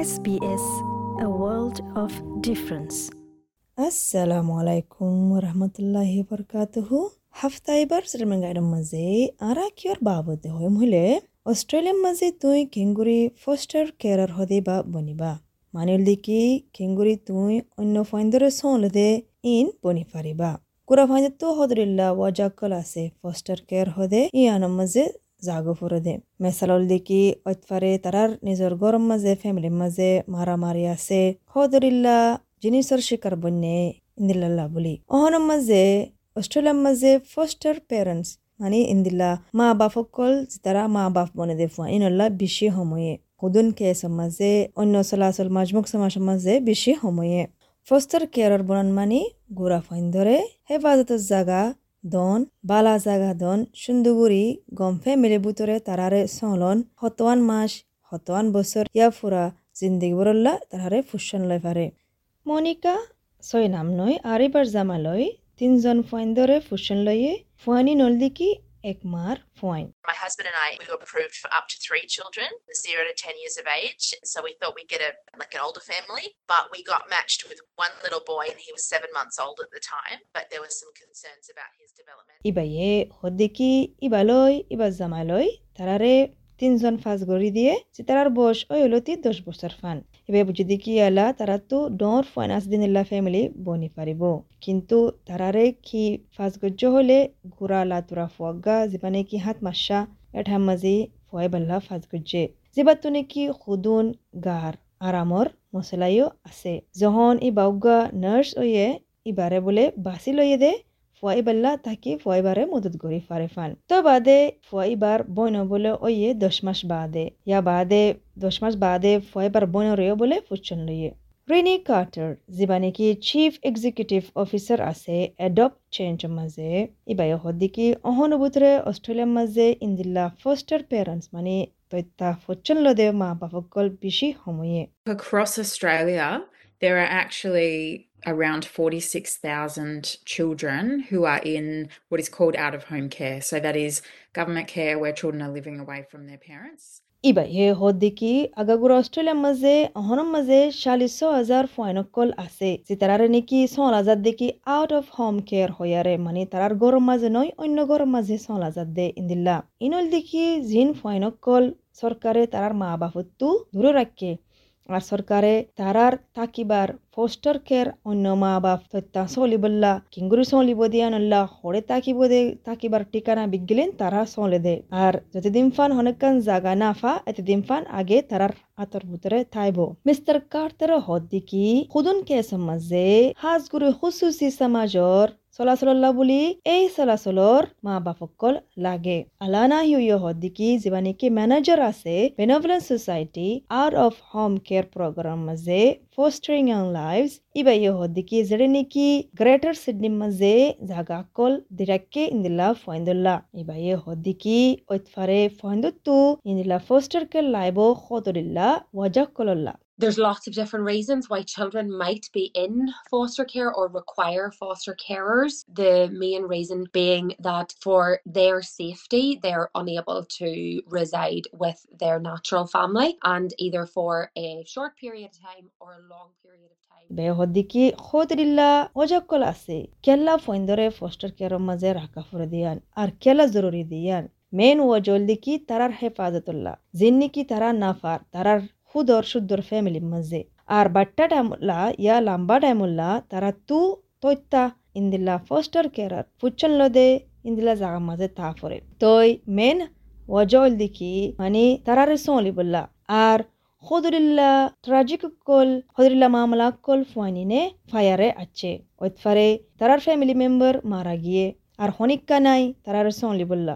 SBS, a world of difference. Assalamu alaikum warahmatullahi wabarakatuh. হাফতাইবার শ্রীমঙ্গাইডম মাঝে আরা কিয়র বাবদে হয় মহিলে অস্ট্রেলিয়ার মাঝে তুই কেঙ্গুরি ফস্টার কেয়ার হদে বা বনিবা মানিল দিকি কেঙ্গুরি তুই অন্য ফাইন্দরে সলদে ইন বনি পারিবা কুরা ফাইন্দে তো হদরিল্লা ওয়াজাকল আছে ফস্টার কেয়ার হদে ই আনম মাঝে জাগো ফুরদে মেসালল দেখি অতফারে তারার নিজের গরম মাঝে ফ্যামিলির মাঝে মারামারি আছে হদরিল্লা জিনিসের শিকার বন্যে ইন্দিল্লা বলি অহনম মাঝে অস্ট্রেলিয়ার মাঝে ফস্টার প্যারেন্টস মানে ইন্দিল্লা মা বাপসকল তারা মা বাপ বনে দেখুয়া ইনল্লা বেশি সময়ে হুদুন কেসের মাঝে অন্য চলাচল মাজমুখ সমাজের মাঝে বেশি সময়ে ফস্টার কেয়ারের বনান মানে গুড়া ফাইন ধরে হেফাজতের জায়গা দন, বালা জাগা দন সুন্দুগুড়ি গম্ফে মিলে বুতরে তারারে সলন হতওয়ান মাস হতওয়ান বছর ইয়া ফুরা জিন্দিগি বরল্লা তারারে ফুসন লয় পারে মনিকা, ছয় নাম নয় আর এবার জামালয় তিনজন ফুয়াইন ধরে ফুসন লয়ে ফুয়ানি নলদিকি মার ফুয়াইন My husband and I, we were approved for up to three children, zero to 10 years of age. So we thought we'd get a like an older family, but we got matched with one little boy and he was seven months old at the time. But there were some concerns about his development. ইবাইয়ে হদ্দিকি ইবালয় ইবা জামালয় তারারে তিনজন ফাঁস গড়ি দিয়ে যে তারার বয়স ওই হলো দশ বছর ফান বুঝি দেখি আলা তারা তো ডর দিনিল্লা ফ্যামিলি বনি পারিব। কিন্তু তারারে কি ফাঁস গজ্য হলে ঘুরা লাতুরা, ফুয়াগা যিমানে কি হাত মাসা এঠাম মাজি ফুয়াই বাল্লা ফাঁস গজ্জে যেবার নাকি খুদুন, গার, আরামর মশলাইও আছে। যখন ই বাউগা নার্স ওয়ে ইবারে বলে বাসি লইয়ে দে ফুয়াইবাল্লা তাকে ফুয়াইবারে মদত করি ফারে ফান। তো বাদে ফুয়াইবার বইন বলে ওইয়ে দশ মাস বাদে। ইয়া বাদে দশ মাস বাদে ফুয়াইবার বইন রয়ে বলে ফুচন লইয়ে। রিনি কার্টার যিবা নেকি চিফ এক্সিকিউটিভ অফিচাৰ আছে এডপ্ট চেঞ্জ মাঝে ইবাই হদ্দিকি অহনুভূতরে অস্ট্রেলিয়ার মাঝে ইন্দিল্লা ফার্স্টার প্যারেন্টস মানে তথ্যা ফুচন লদে মা বাপকল বেশি সময়ে। Across Australia, there are actually around 46,000 children who are in what is called out of home care. So that is government care where children are living away from their parents. ইবাই হে হদ্দিকি আগাগুর অস্ট্রেলিয়ার মাঝে অহনম মাঝে চাল্লিশ হাজার ফাইনকল আছে যে তারারে নাকি ছল হাজার দেখি আউট অফ হোম কেয়ার হইয়ারে মানে তারার গরম মাঝে নয় অন্য গরম মাঝে ছল হাজার দে ইন্দিল্লা ইনল দেখি জিন ফাইনকল সরকারে তারার মা বাপত্তু দূরে রাখে আর সরকারে তারার তাকিবার ফোস্টার কেয়ার অন্য মা বাপ তথ্যা চলিবল্লা কিঙ্গুরি চলিব দিয়া নল্লা হরে তাকিব দে, তাকিবার ঠিকানা বিগিলেন তারা চলে দে। আর যতদিন ফান হনেকান জাগা না ফা, এতদিন ফান আগে তারার আতর ভিতরে থাইব। মিস্টার কার্টার হদ্দিকি খুদুন কেস মাঝে হাজগুরি হুসুসি সমাজর চলাচলল্লা বুলি এই চলাচলৰ মা বাপকল লাগে। আলানা হিউয় হদ্দিকি যিবা নেকি মেনেজাৰ আছে benevolence society out of home care programme মাঝে ফোস্টারিং ইয়াং লাইভস ইবা ইয়ে হদ্দিকি যেটা নাকি গ্রেটার সিডনি মাঝে জাগা কল দিরাক্কে ইন্দিলা ফয়েন্দুল্লা ইবা ইয়ে হদ্দিকি ফয়েন্দুত্তু ইন্দিলা ফোস্টার কেয়ার লাইব ওয়াজাক কলল্লা। There's lots of different reasons why children might be in foster care or require foster carers. The main reason being that for their safety, they're unable to reside with their natural family and either for a short period of time or a long period of time. বে হদ্দিকি খোদরিল্লা ওজাকল আছে কেল্লা ফইন্দরে foster কেয়ারের মাঝে রাখা ফুরে দিয়ান আর কেলা জরুরি দিয়ান main ওয়াজল দিকি তারার হেফাজতুল্লাহ জিন্নিকি তারা নাফার তারার হুদর শুদ্ধর ফ্যামিলির মাঝে। আর বাট্টা টাইমুল্লা ইয়া লাম্বা টাইমুল্লা তারা তু তৈত্যা ইন্দিল্লা ফস্টার কেয়ার ফুচন লদে ইন্দিল্লা জাগা মাঝে তা ফরে তই মেন ওয়াজল দিকি মানে তারারে সলি বললা। আর খদরিল্লা ট্রাজিক কল খদরিল্লা মামলা কল ফুয়ানিনে ফায়ারে আছে ওইতফারে তারার ফ্যামিলি মেম্বার মারা গিয়ে, আর হনিক্কা নাই তারার সলি বললা।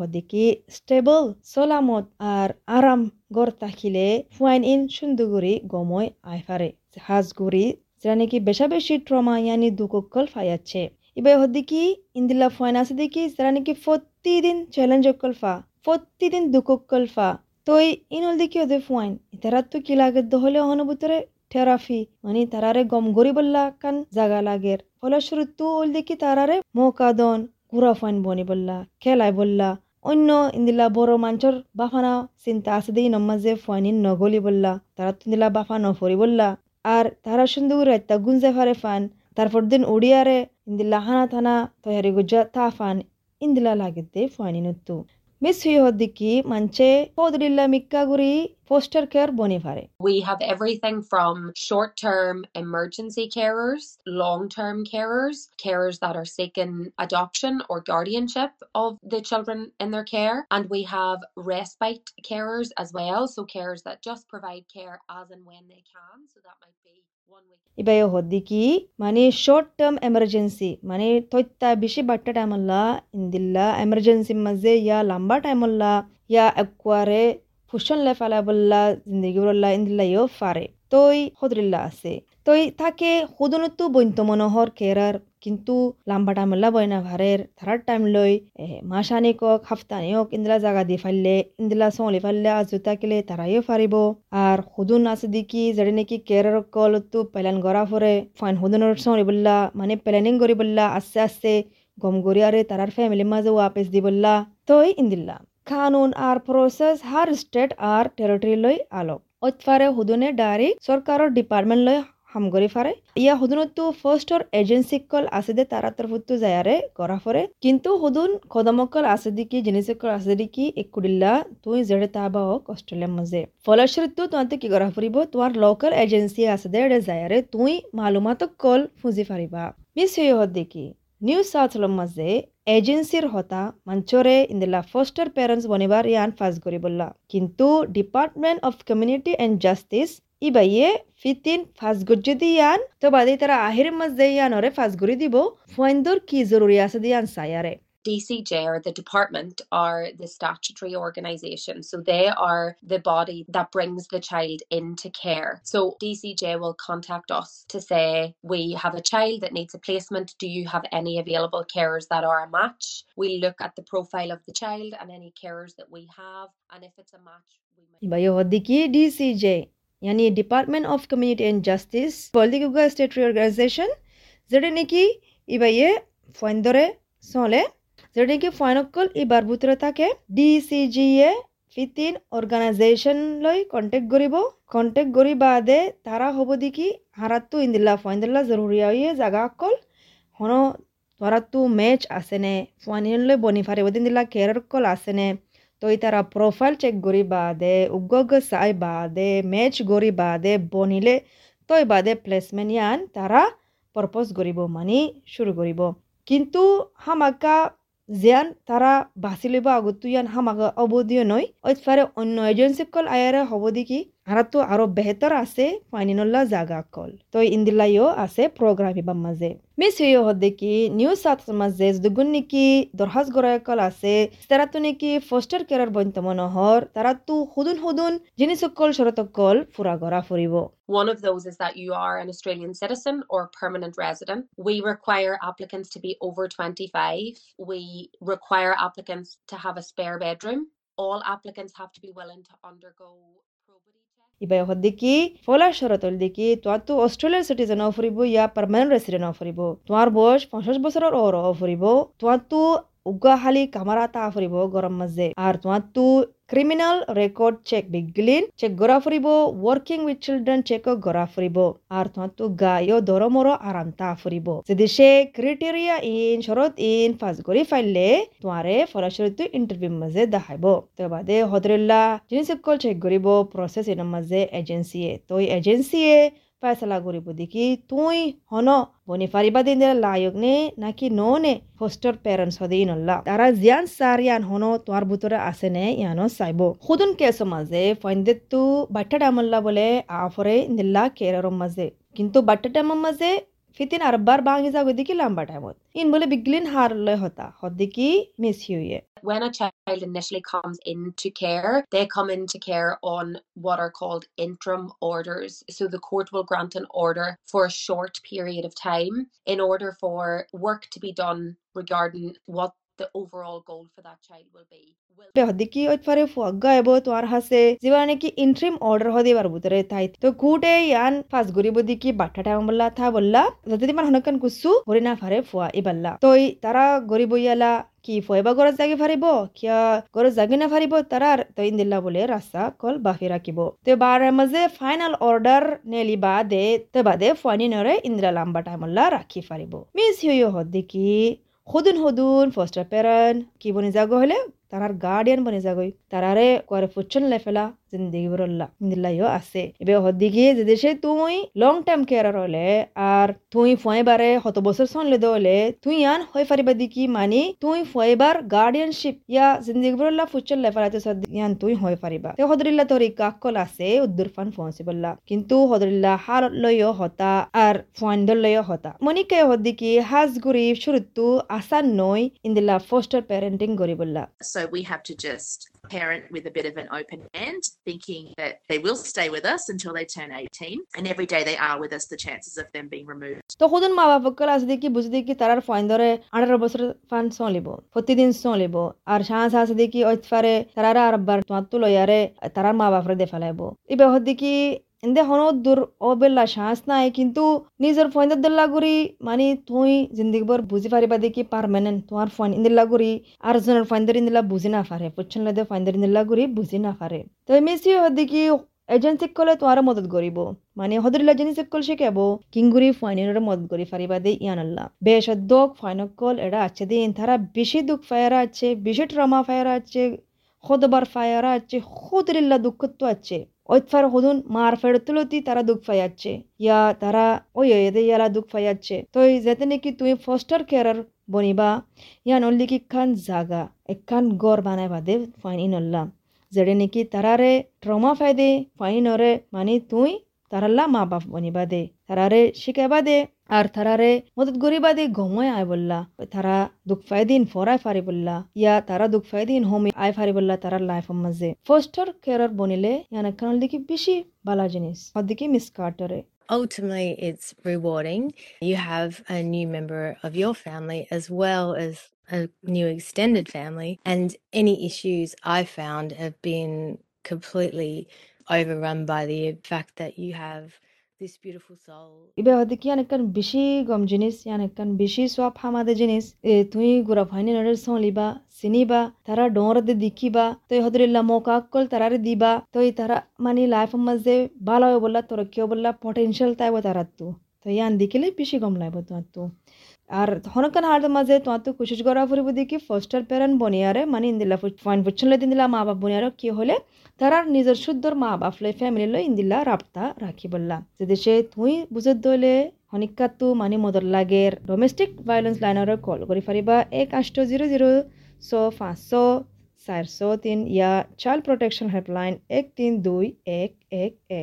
হদিকি স্টেবল সলামত আর আরাম গড় তাকিলে ফুয়াইন ইন সুন্দুগুড়ি গময় আইফারে। হাজগুড়ি যেটা নাকি বেশা বেশি ট্রমা ইয়ানি দুকল ফায়াচ্ছে এবার হদিকি ইন্দিল্লা ফুয়াইন আছে দেখি যারা নাকি প্রতিদিন চ্যালেঞ্জ অকল ফা প্রতিদিন দুকল ফা। তই ইনল দেখি ওদের ফুয়াইন ইতারাত তো কি লাগে হলে অনুভূতরে থেরাপি মানে তারারে গম গরি বললা কান জাগা লাগের। ফলস্বরূপ তু ওল দেখি তারারে মৌকা দন ঘুরা ফাইন বনি বললা, খেলাই বললা। অন্য ইন্দিলা বড় মাঞ্চর বাফানা চিন্তা আছে দেই নমাজে ফাইনিন নগলি বললা। তারা ইন্দিলা বাফা নফরি বললা। আর তারা সুন্দর রাত্তা গুঞ্জে ফারে ফান। তারপর দিন উড়িয়ারে ইন্দিলা হানা থানা তৈরি গুজা তা ফান। ইন্দিলা লাগে দে ফাইনিন নত্তু। ಮಿಸ್ ಹಿಯೋದಿಕ್ಕಿ ಮಂಚೆ ಹೋದ್ರಿಲ್ಲ ಮಿಕ್ಕ ಗುರಿ foster care bonifare. We have everything from short term emergency carers, long term carers, carers that are seeking adoption or guardianship of the children in their care, and we have respite carers as well, so carers that just provide care as and when they can. So that might be one week. ಇಬಯ ಹೊದ್ದಿಕಿ ಮನೆ short term emergency ಮನೆ ತೊಯ್ತ ಬಿಸಿ ಬಟ್ಟ ಟೈಮಲ್ಲ ಇಂದಿಲ್ಲ emergency ಮಜೆ ಯಾ ಲಂಬಾ ಟೈಮಲ್ಲ ಯಾ ಎಕ್ವಾರೆ ফুসন লে ফালা বললা জিন্দগি বললা ইন্দিল্লা ইও ফারে তই হদরিল্লা আছে তই তাকে হুদনতো বৈন্ত মনোহর কেরার কিন্তু লাম্বা টাইম লাবয় না ভারের ধারার টাইম লই মাসানি কক হাফতানি হোক ইন্দিরা জাগা দি ফাইলে ইন্দিরা চলি ফাইলে আজুতা কেলে তারাইও ফারিব আর হুদুন আছে দেখি যেটি নাকি কেরের কলতো পেলান গড়া ফরে ফাইন হুদুনের সঙ্গলি বললা মানে প্ল্যানিং করি বললা, আস্তে আস্তে গম গরি আরে তার ফ্যামিলির মাঝে ওয়াপেস দি বললা। তই ইন্দিল্লা কানুন আর প্রসেস হার স্টেট আর টেরিটরি লই আলো অতফারে হুদুনে ডাইরেক্ট সরকারের ডিপার্টমেন্ট লই হামগরি ফারে। ইয়া হুদুনতো ফার্স্টর এজেন্সি কল আছে দে তারা তরফতো যায়ারে করা ফরে। কিন্তু হুদুন কদমকল আছে দিকি জিনিসকল আছে দিকি একুডিল্লা তুই জেড়ে তাবা হোক অস্ট্রেলিয়ার মাঝে ফলশ্রুত তোমাতে কি করা ফুরিব তোমার লোকাল এজেন্সি আছে দে যায়ারে তুই মালুমাত কল ফুজি ফারিবা। মিস হয়ে হদ দেখি নিউ সাউথ মাঝে এজেন্সির হতা মঞ্চরে ইন্দিলা ফস্টার প্যারেন্টস বনিবার ইয়ান ফাজ করিবল্লা কিন্তু department of community and justice ইবাইয়ে ফিতিন ফাজ গজ্জদি ইয়ান তো বাদে তারা আহির মাঝে ইয়ানরে ফাজ করি দিব ফুয়াইন্দর কি জরুরি আছে দিয়ান সায়ারে DCJ or the department are the statutory organisation. So they are the body that brings the child into care. So DCJ will contact us to say, We have a child that needs a placement. Do you have any available carers that are a match? We look at the profile of the child and any carers that we have. And if it's a match, we might. Ibayo DCJ. Yani Department of Community and Justice. Political Statutory Organization. যেটা নাকি ইবাইয়ে ফয়েন্দরে চলে যেটা কি ফাইনকল ইবাৰ ভিতৰত থাকে D C J A fifteen organisation contact কৰিব contact কৰি বাদে তাৰা হ'ব দেখি হাৰাতো ইন্দিলা ফাইন্দিলা জৰুৰী জাগা অকল হন ধৰাতো মেচ আছেনে ফাইনেলৈ বনি ফাৰিব দিলা কেয়াৰ কল তই তারা প্রোফাইল চেক করি বাদে উগ্গ চাই বাদে মেচ করি বাদে বনিলে তই বাদে প্লেসমেন্ট ইয়ান তারা পরপজ করিব মানি শুরু করিব কিন্তু হামাকা যেন তারা বাছি লইব আগতো ইয়ান হামাকা অবধিও নয় অতফারে ফারে অন্য এজেন্সি কল আয়ারে হব দেখি ইন্দিলাইও আছে প্রোগ্রাম ইবার মাঝে মিস হইও হদে কি নিউ সাউথ মাঝে দুগুন নেকি দরহাজ গড়ায় কল আছে তারা তো নাকি ফস্টার কেয়ার বন্ত মনোহর তারা তো হুদুন হুদুন জিনিস কল শরত কল ফুরা গড়া ফুরিব One of those is that you are an Australian citizen or permanent resident. We require applicants to be over 25. We require applicants to have a spare bedroom. All applicants have to be willing to undergo ইবাই হদ্দিকি ফলার শরতল দিকি তোমার তো অস্ট্রেলিয়ার citizen অফরিব ইয়া permanent resident অফরিব তোমার বয়স পঞ্চাশ বছরের ওর অফরিব তো উগাহালি কামারা তা ফুরিব গরম মাঝে আর তোমার তো ক্রিমিনাল রেকর্ড চেক বিগলিন চেক গড়া ফুরিব ওয়ার্কিং উইথ চিলড্রেন চেক গড়া ফুরিব আর তোমার তো গায়ও দরমর আরাম তা ফুরিব যদি সে ক্রিটেরিয়া ইন শরত ইন ফাজ গড়ি ফাইলে তোমারে ফলাশরিত ইন্টারভিউ মাঝে দেখাইব তো বাদে হদরিল্লা জিনিস সকল চেক গড়িব তুই হন বনি ফারিবা দিন লায়ক নে নাকি ন নে হোস্টর প্যারেন্টস হদে নল্লা তারা জিয়ান সার ইয়ান হন তোমার ভিতরে আসে নে ইয়ানো সাইব খুদুন কেস মাঝে ফইন্দে তু বাট্টা ডামল্লা বলে আফরে ইন্দিল্লা কেরার মাঝে কিন্তু বাট্টা ডামার মাঝে ফিতিন আরবার বাঙি যাগো দেখি লম্বা টাইমত ইন বলে বিগলিন হার লয় হতা হদ্দিকি মিস হিউয়ে when a child initially comes into care, they come into care on what are called interim orders. So the court will grant an order for a short period of time in order for work to be done regarding what the overall goal for that child will be. ফুয়াগা এব তোমার হাসে যেবা নাকি interim order হদি বার বুতরে তাই তো কুটে ইয়ান ফাস গরিব দিকি বাট্টা টাইম বললা থা বললা যদি মান হনকান কুসু হরি না ফারে ফুয়া ইবাল্লা তো তারা ইয়ালা কি ফয়বা ঘৰত জাগি ফাৰিব কিয় ঘৰত জাগি নাফাৰিব তাৰাৰ তই ইন্দিল্লা বোলে ৰাস্তা কল বাফি ৰাখিব তই বাৰে মাজে ফাইনেল অৰ্ডাৰ নেলি বাদে তই বাদে ফাইনি নৰে ইন্দিৰা লাম্বা টাইমল্লা ৰাখি ফাৰিব মিছ হিউ হদ্দিকি সদুন সদুন ফস্টার প্যারেন্ট কি বনে যাগো হলে তারার গার্ডিয়ান বনে যাগই তারারে করে ফুচ্ছন লেফেলা। জিন্দিগি বরল্লা ইন্দিল্লাইও আছে এবে হদ্দিগি যে দেশে তুই লং টাইম কেয়ার হলে আর তুই ফয়বারে হত বছর সনলে দলে তুই আন হয়ে ফারিবা দিকি মানি তুই ফয়বার গার্ডিয়ানশিপ ইয়া জিন্দিগি বরল্লা ফুচ্ছন লেফেলাতে সদ ইয়ান তুই হয়ে ফারিবা তে হদরিল্লা তোর কাকল আছে উদ্দুর ফান ফনসিবল্লা কিন্তু হদরিল্লা হার লইও হতা আর ফয়েন্দর লইও হতা মনিকে হদ্দিকি হাজ গুরিব শুরুতু আসান নই ইন্দিল্লা ফোস্টার প্যারেন্টিং গরিবল্লা So we have to just parent with a bit of an open hand, thinking that they will stay with us until they turn 18. And every day they are with us, the chances of them being removed তখন মা বাপকল আছে দেখি বুঝি দেখি তারার fine ধরে আঠারো বছর ফান চলিব প্রতিদিন চলিব আর সাহস আছে দেখি ঐতফারে তারারা আর বার তোমার তো লয়ারে তারার মা বাপরে দে ফেলাইব এই বেহর দেখি এন্দে হন দূর অবেল্লা সাহস নাই, কিন্তু নিজের ফোন দিল্লা গুড়ি মানে তুই জিন্দিগি বর বুঝি পারিবা দেখি পারমানেন্ট তোমার ফোন ইন্দিল্লা গুড়ি আর জনের ফোন ধরে ইন্দিল্লা বুঝি না পারে পুচ্ছন লাগে ফোন ধরে ইন্দিল্লা গুড়ি বুঝি না পারে তো মেসি দেখি এজেন্সিক কলে তোমার মদত করিব মানে হদরিল্লা জিনিস কল শিখাব কিংগুরি ফাইনের মদত করি ফারিবা দে ইয়ান আল্লাহ। বেশ দোক ফাইনকল এরা আছে দিন তারা বেশি দুঃখ ফায়ারা আছে, বেশি ট্রমা ফায়ারা আছে হদবার ফায়ারা আছে হদরিল্লা দুঃখত্ব আছে ঐতফার হদুন মার ফেরতুলতি তারা দুঃখ ফাইয়াচ্ছে ইয়া তারা ওই এদে ইয়ালা দুঃখ ফাইয়াচ্ছে তো যেতে নাকি তুই ফস্টার কেয়ারার বনিবা ইয়া নল্লি কি খান জাগা একখান গড় বানাই বাদে ফাইন ইনল্লা যেড়ে নাকি তারারে ট্রমা ফাইদে ফাইনরে মানে তুই তারাল্লা মা বাপ বনিবা দে তারারে শিখাইবা দে আর তারারে মদত গরিবা দে গময় আয় বললা তারা দুঃখ ফাইদিন ফরাই ফারি বললা ইয়া তারা দুঃখ ফাইদিন হোমি আয় ফারি বললা তারার লাইফ মাঝে ফস্টার কেয়ার বনিলে ইয়ান একখান দিকে বেশি বালা জিনিস ওদিকে মিস কার্টারে Ultimately, it's rewarding. You have a new member of your family as well as a new extended family, and any issues I found have been completely overrun by the fact that you have this beautiful soul. ইবে হতে কি অনেকখান বেশি গম জিনিস অনেকখান বেশি সব হামাদে জিনিস এ তুই গুড়া ফাইনি নড়ের সলিবা চিনিবা তারা ডোঁরদে দেখিবা তই হদরিল্লা মৌকা কল তারারে দিবা তই তারা মানে লাইফ মাঝে ভালো হয় বললা তোর কেউ বললা পটেনশিয়াল tai bo তো তো ইয়ান দেখিলে বেশি গম লাগবে তো আর হনকান হার মাঝে তোমার তো কোশিশ করা ফুরিব দেখি ফার্স্টার প্যারেন্ট বনিয়ারে মানে ইন্দিল্লা ফাইন ফুচ্ছলে দিন্দিলা মা বাপ বনিয়ারে কি হলে তারার নিজের শুদ্ধর মা বাপ লই ফ্যামিলি লই ইন্দিল্লা রাবতা রাখি বললা যদি দেশে তুই বুঝত দলে হনিকাতু মানে মদর লাগের ডোমেস্টিক ভায়োলেন্স লাইনার কল কৰি ফাৰিবা এক আষ্ট জিৰ' জিৰ' ছ পাঁচশো চাৰিশ তিন ইয়া চাইল্ড প্ৰটেকশ্যন হেল্পলাইন এক, তিন, দুই, এক এক এক।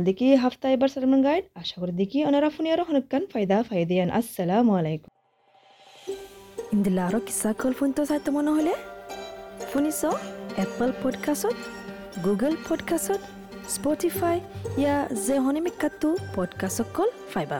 এনল দেখি হাফতা এবাৰ সালমান গাইড আশা কৰি দেখি ওনাৰা ফুনি আৰো হনকান ফায়দা ফায়দিয়ান আসসালামু আলাইকুম। ইন্দিলা আৰু কিছা কল ফোনটো চাই তোমাৰ নহ'লে শুনিছ এপল পডকাষ্টত গুগল পডকাষ্টত স্পটিফাই ইয়া যে হনিমিকাটো পডকাষ্টত কল ফাইবা।